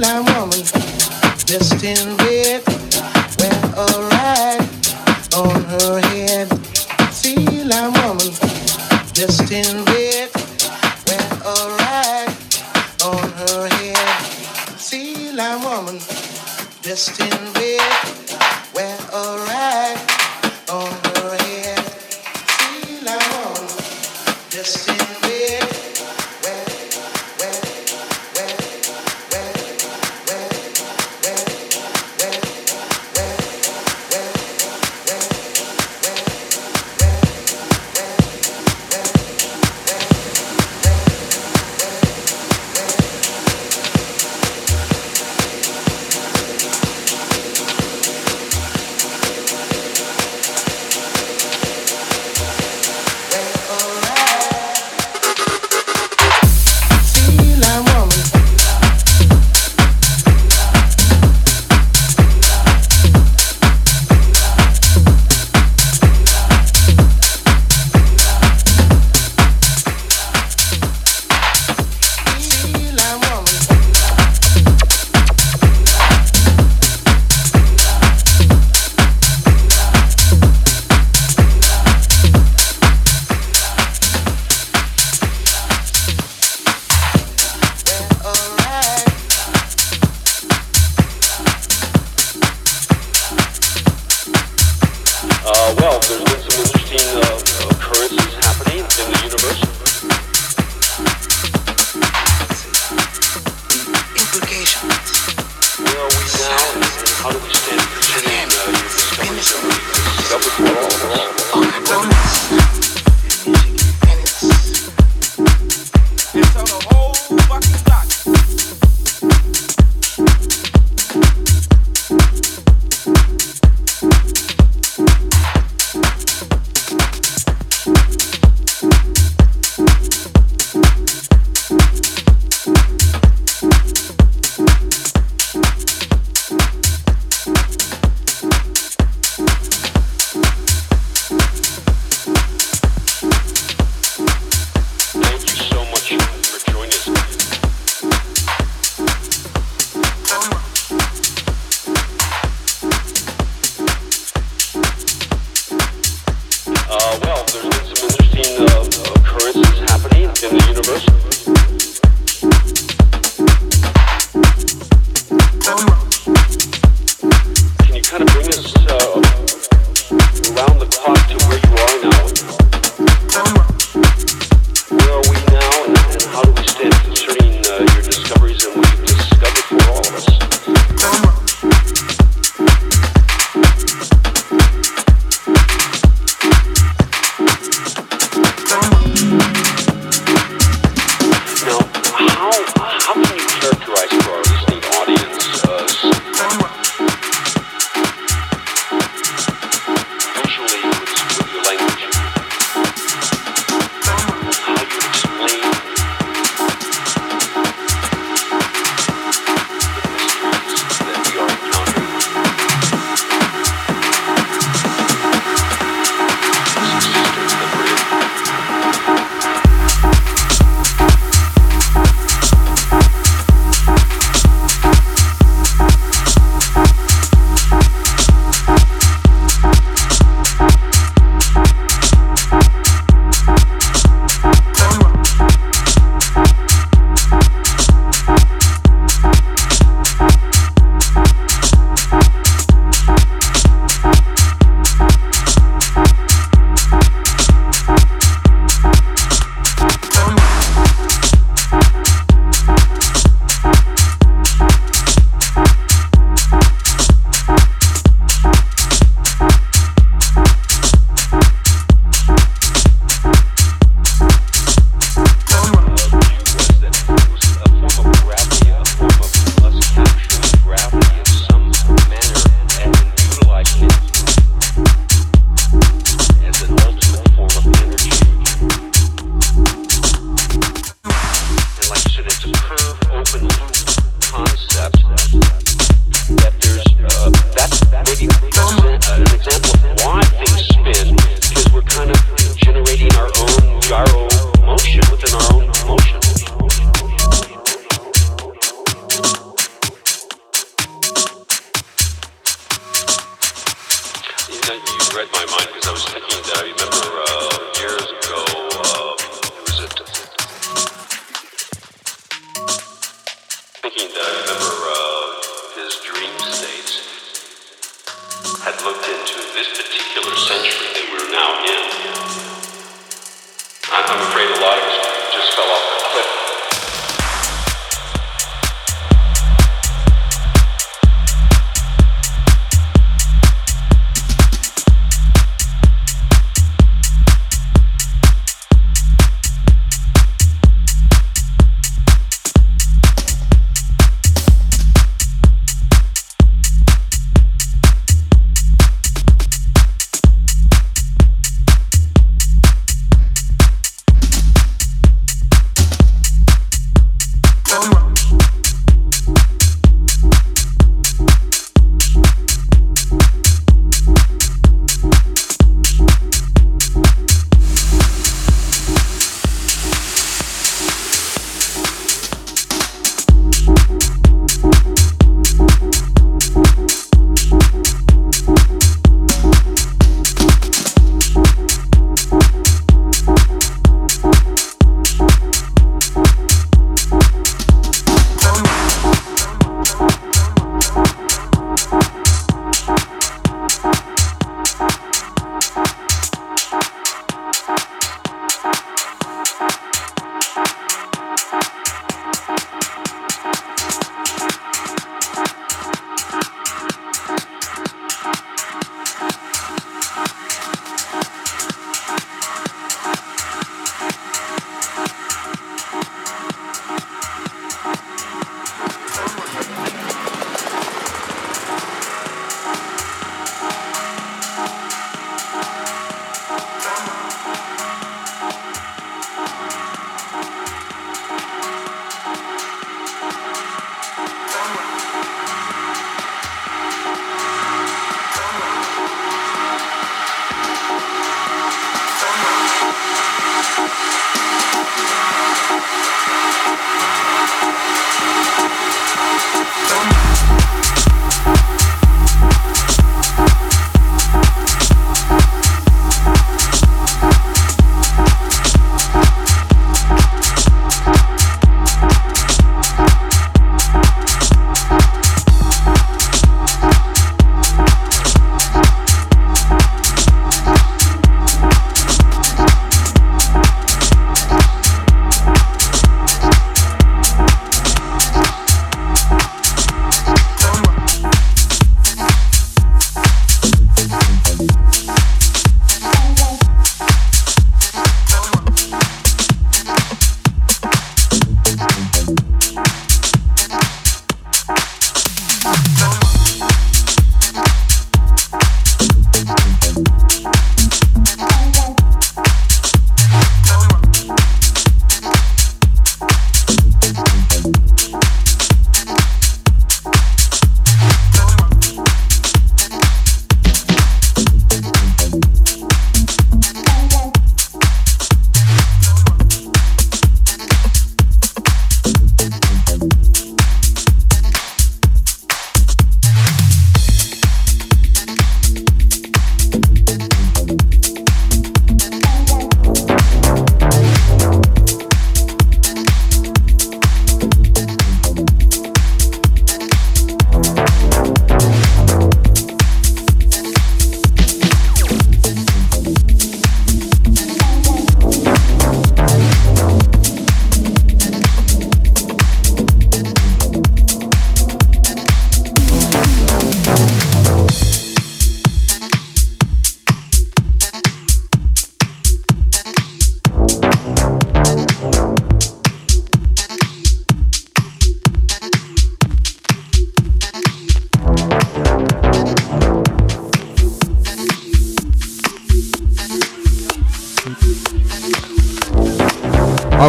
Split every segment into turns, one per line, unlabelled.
Now, woman, dressed in red, wear a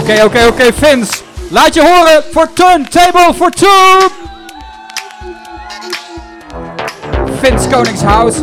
Oké, oké, oké, Vince. Laat je horen voor Turntable for Two. Vince Koningshuis.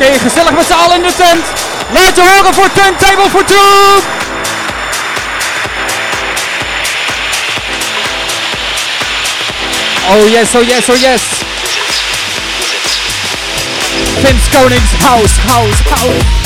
Oké, gezellig met z'n allen in de tent. Laat je horen voor Turntable for Two. Oh yes, oh yes, oh yes. Vince Konings house, house, house.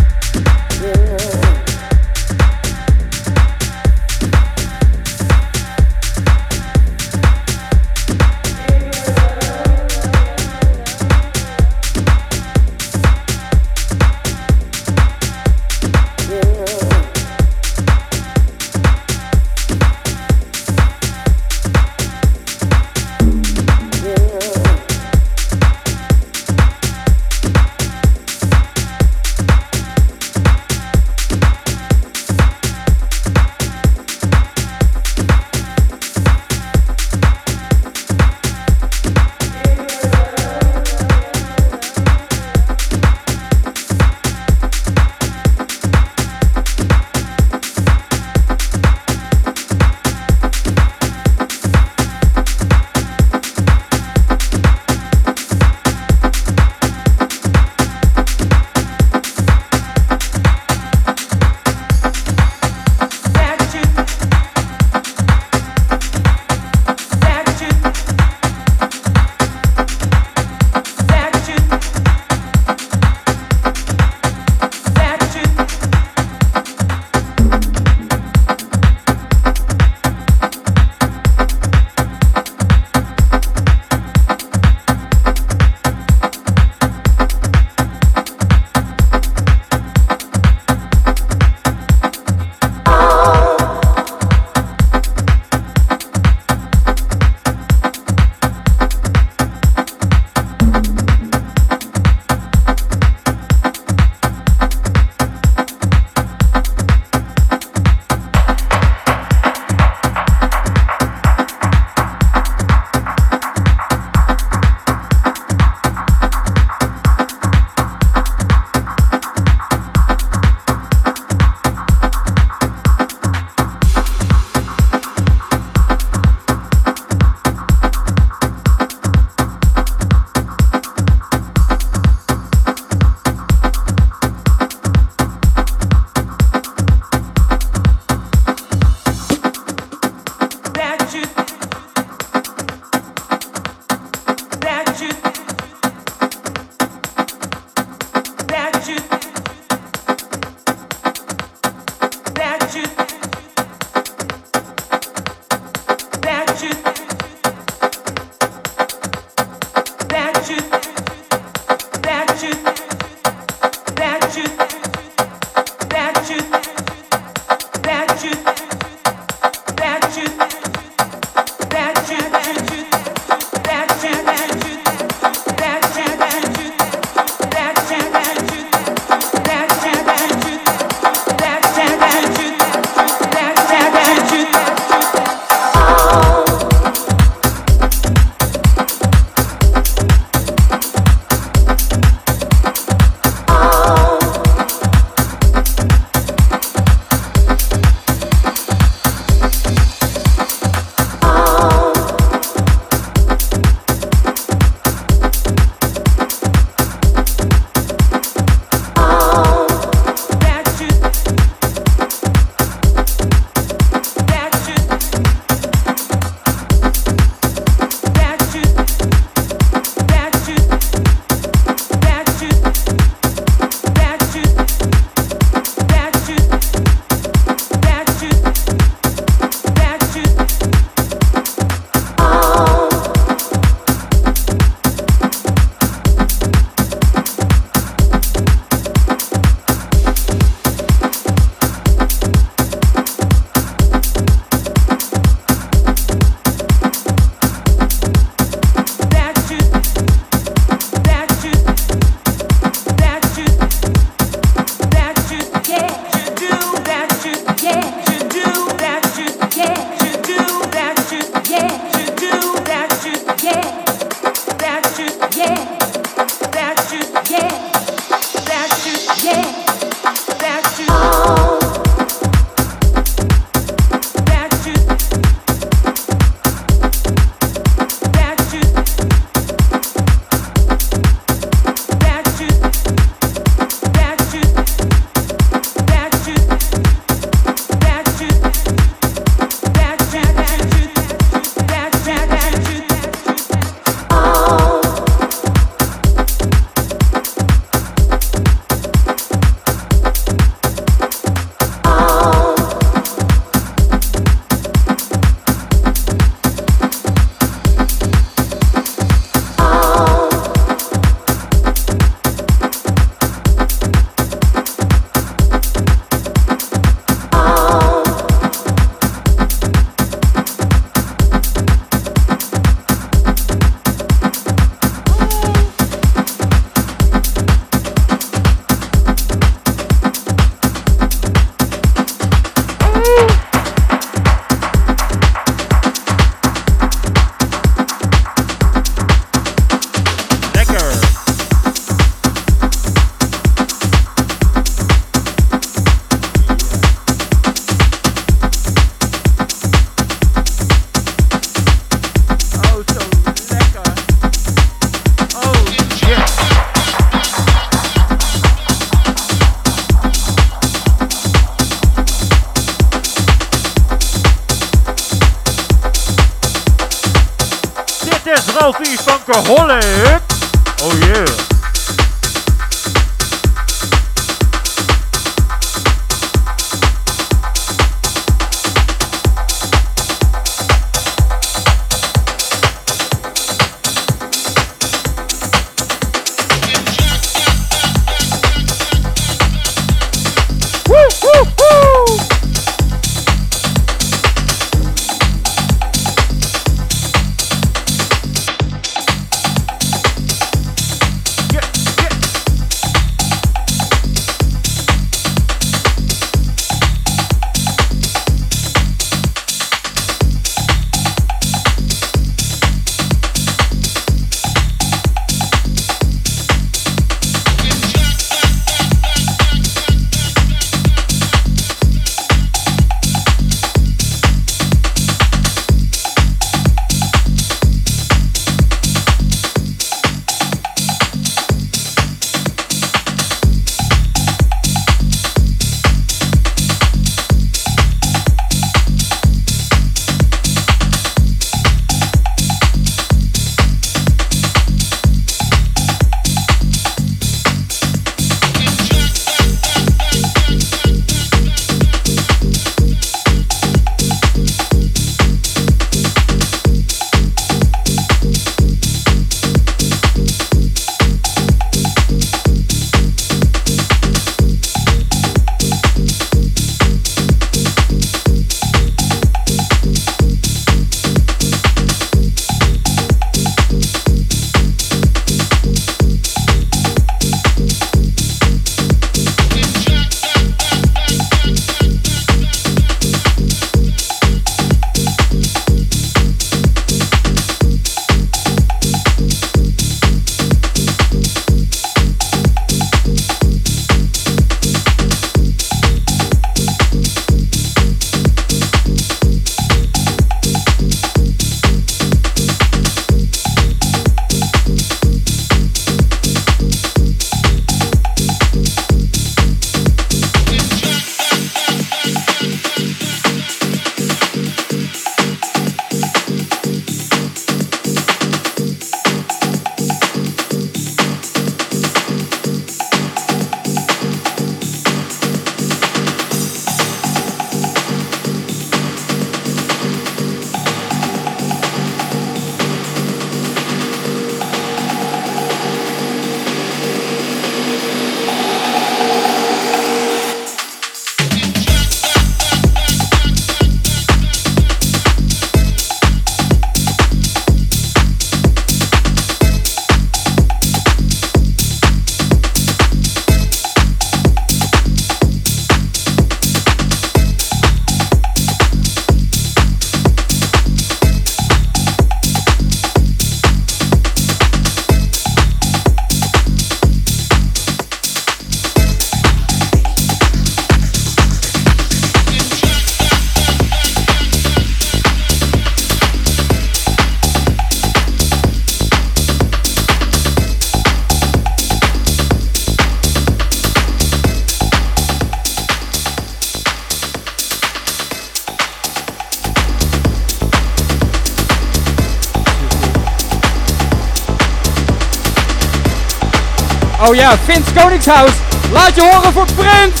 Oh ja, Vins Koningshuis. Laat je horen voor Prins.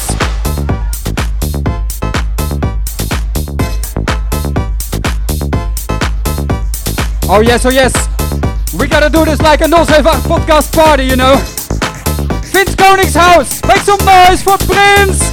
Oh yes, oh yes. We gotta do this like a No podcast party, you know. Vins Koningshuis. Make some noise for Prince.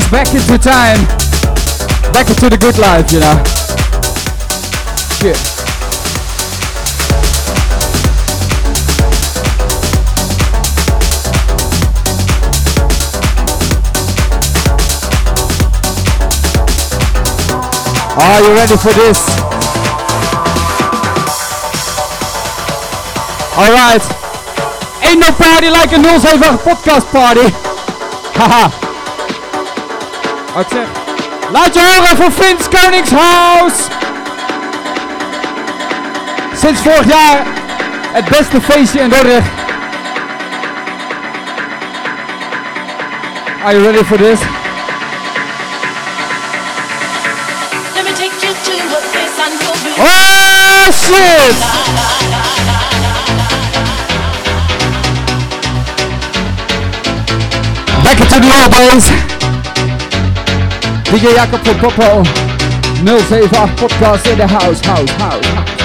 Us back into time. Back into the good life, you know. Shit. Are you ready for this? Alright. Ain't no party like a 078 podcast party. Haha. Wat zeg? Laat je horen voor Vins Koningshuis! Sinds vorig jaar het beste feestje in Dordrecht. Are you ready for this? Oh shit! Back into the old boys. DJ Jacob van Poppel. 078 podcast in the house, house, house,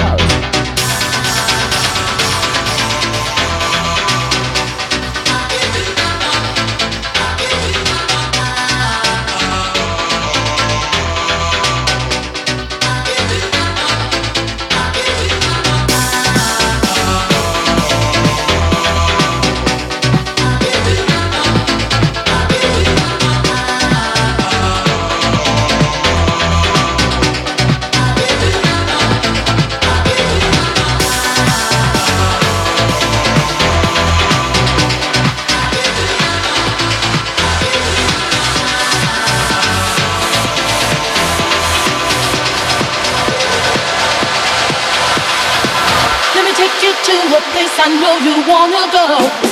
you wanna go.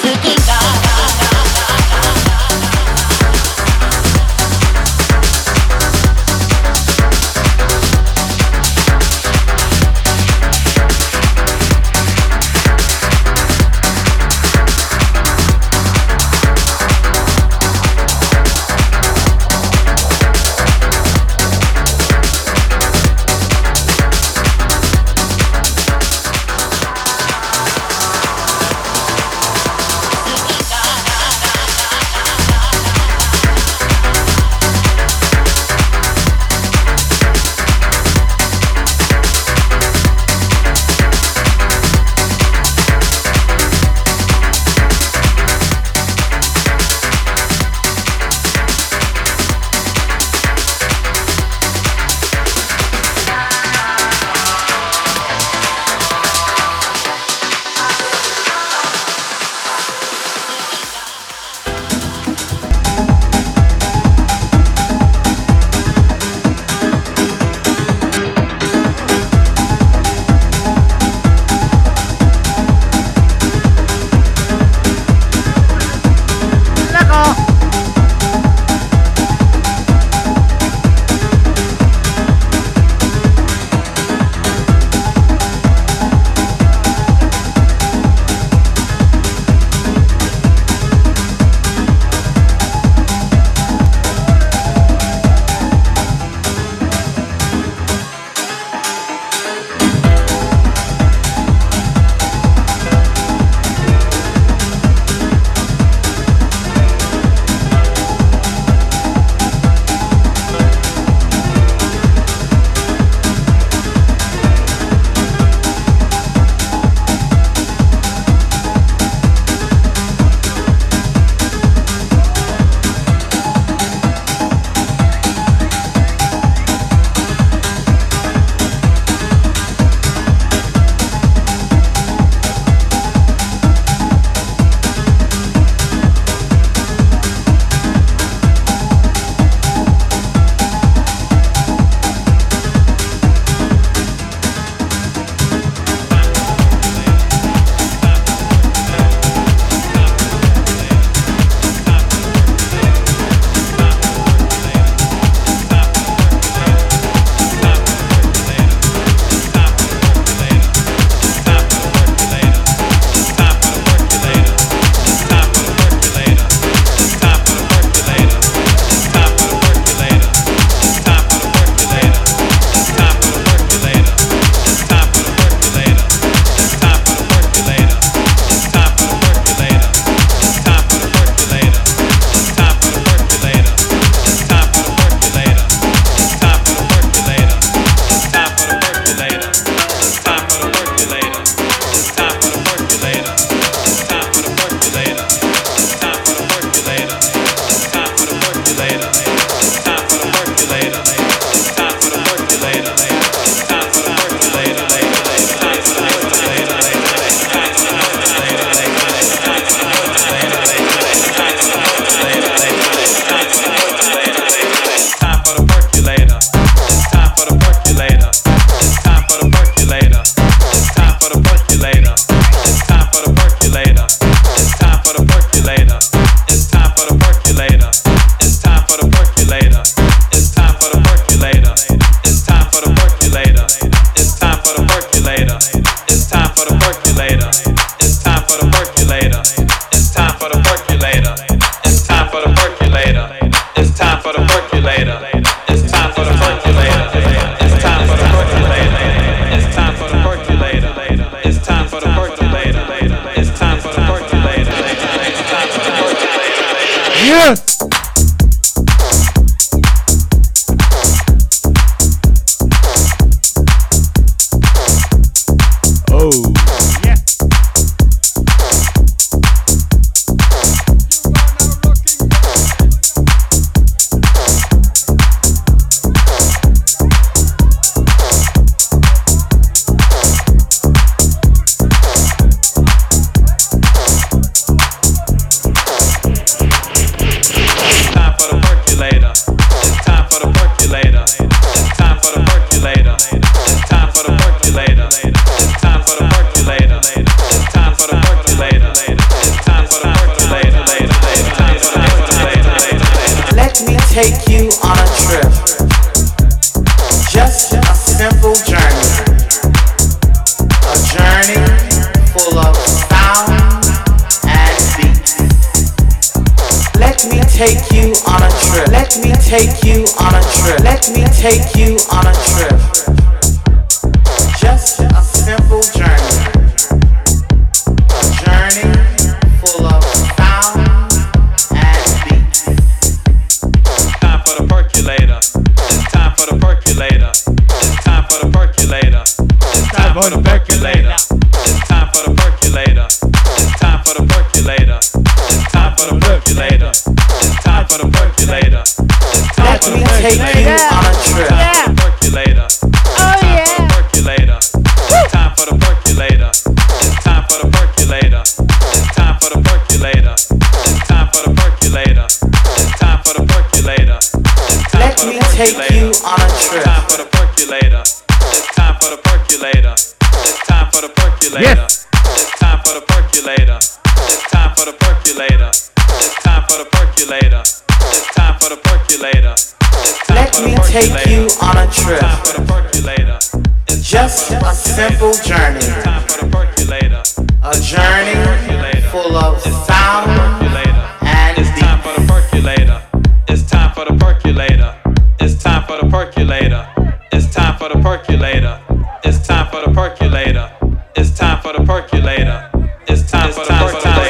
For the percolator. It's
time for the percolator. It's time for the percolator. It's time for the percolator.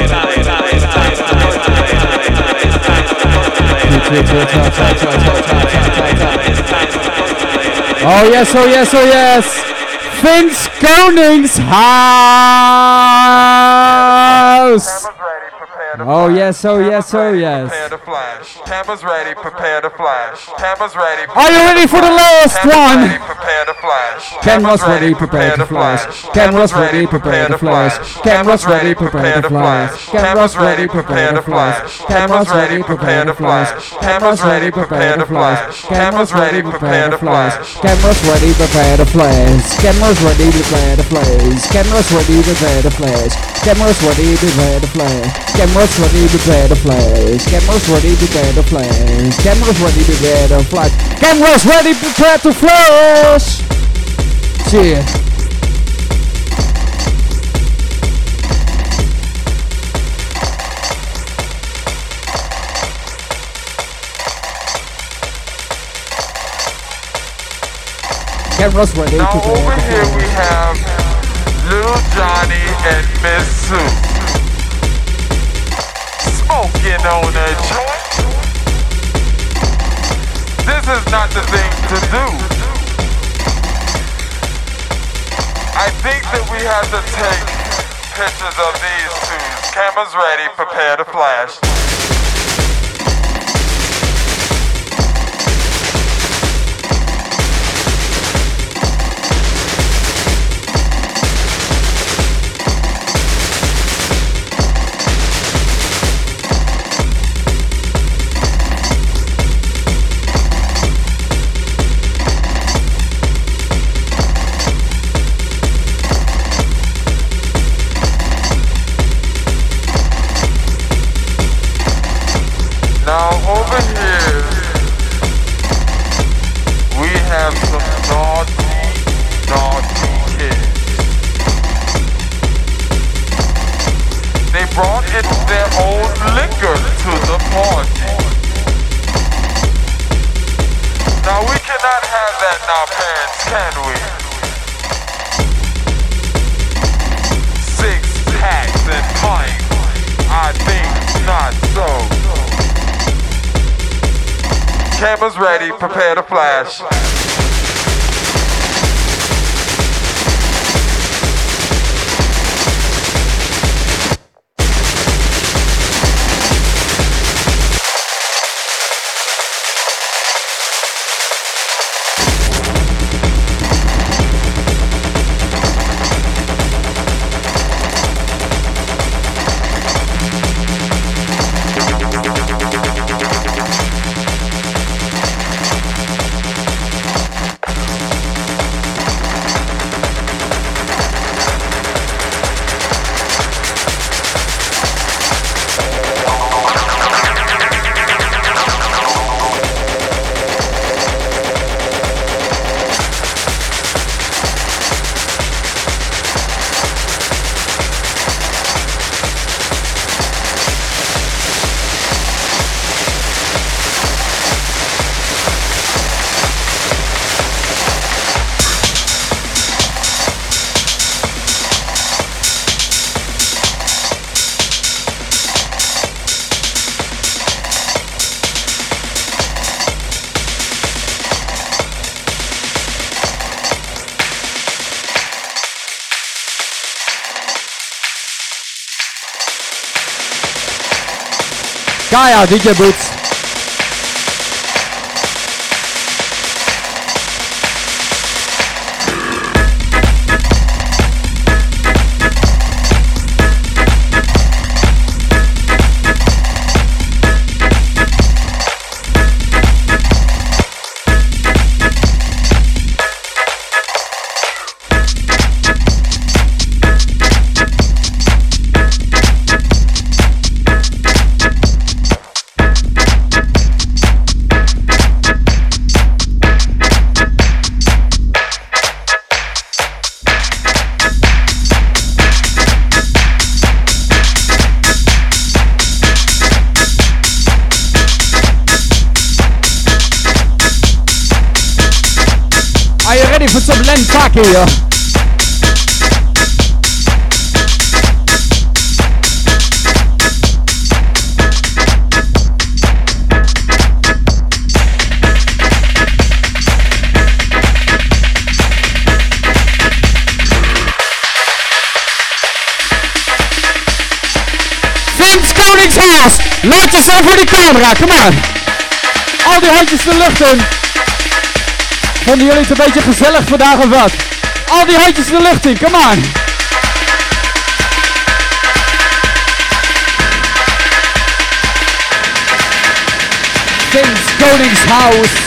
Oh
yes, oh yes, oh yes. Vince Konings house. Oh yes, oh yes, oh yes.
Prepare to flash. Cameras ready, prepare to flash. Cameras ready.
Are you ready for the last one?
Ready, prepare to flash.
Cameras ready, prepare to flash. Cameras ready, prepare to flash. Cameras ready, prepare to flash. Cameras ready, prepare to flash. Cameras ready, prepare to flash. Cameras ready, prepare to flash. Cameras ready, prepare to flash. Cameras ready, prepare to flash. Cameras ready, prepare to flash. Cameras ready, prepare to flash. Cameras ready, prepare to flash most ready, to prepare the flames. Cameras ready to prepare the flames. Cameras ready to prepare the flames. Cameras ready to prepare to flash. Cheers. Get most ready,
now
prepare
over here we have Little Johnny and Miss Sue. Smoking on a joint. This is not the thing to do. I think that we have to take pictures of these two. Cameras ready, prepare to flash. Prepare to flash.
Kaya, DJ Boots. Camera, kom aan. Al die handjes de lucht in. Vonden jullie het een beetje gezellig vandaag of wat? Al die handjes de lucht in, come on. Vince Koningshuis.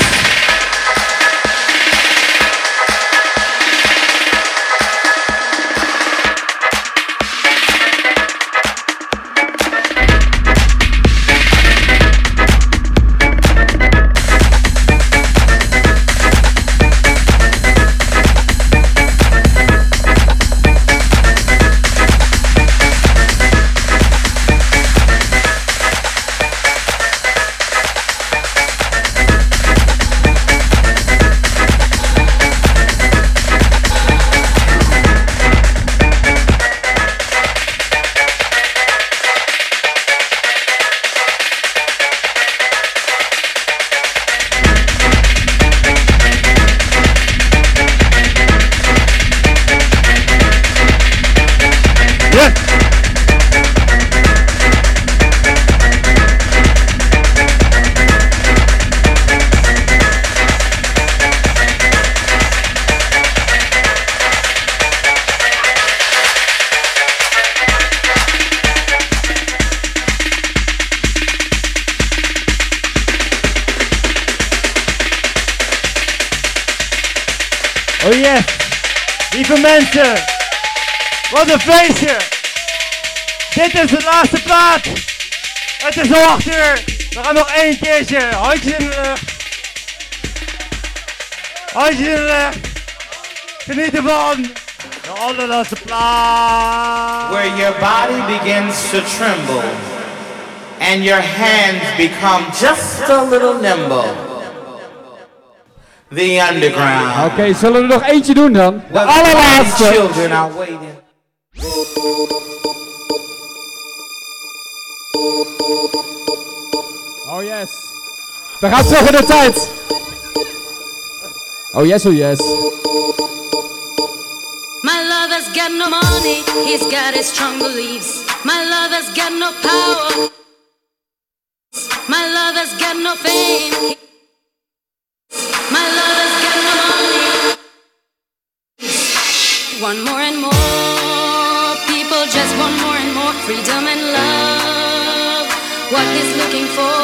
Wat een feestje. Dit is de laatste plaat. Het is al 8 uur. We gaan nog één keertje. Handjes in de lucht. Handjes in de lucht. Geniet ervan. De allerlaatste plaat.
Where your body begins to tremble and your hands become just a little nimble. The underground.
Oké, zullen we er nog eentje doen dan? De allerlaatste. We gaan terug in de. Oh yes, oh yes.
My lover's got no money, he's got his strong beliefs. My lover's got no power. My lover's got no fame. My lover's got no money. One more and more people just want more and more freedom and love. What he's looking for.